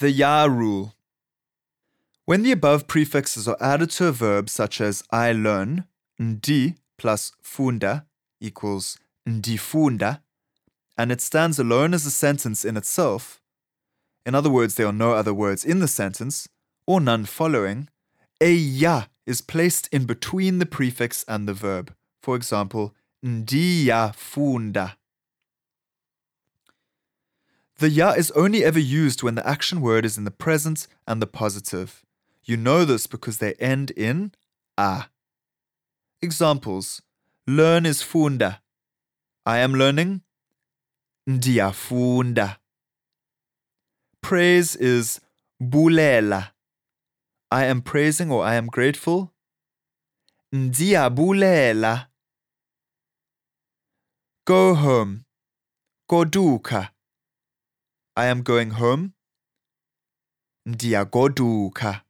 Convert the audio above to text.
The ya rule. When the above prefixes are added to a verb such as I learn, ndi plus funda equals ndifunda, and it stands alone as a sentence in itself, in other words, there are no other words in the sentence, or none following, a ya is placed in between the prefix and the verb. For example, ndiyafunda. The ya is only ever used when the action word is in the present and the positive. You know this because they end in a. Examples Learn is funda. I am learning. Ndiyafunda. Praise is bulela. I am praising or I am grateful. Ndiyabulela. Go home. Goduka. I am going home. Ndiyagoduka.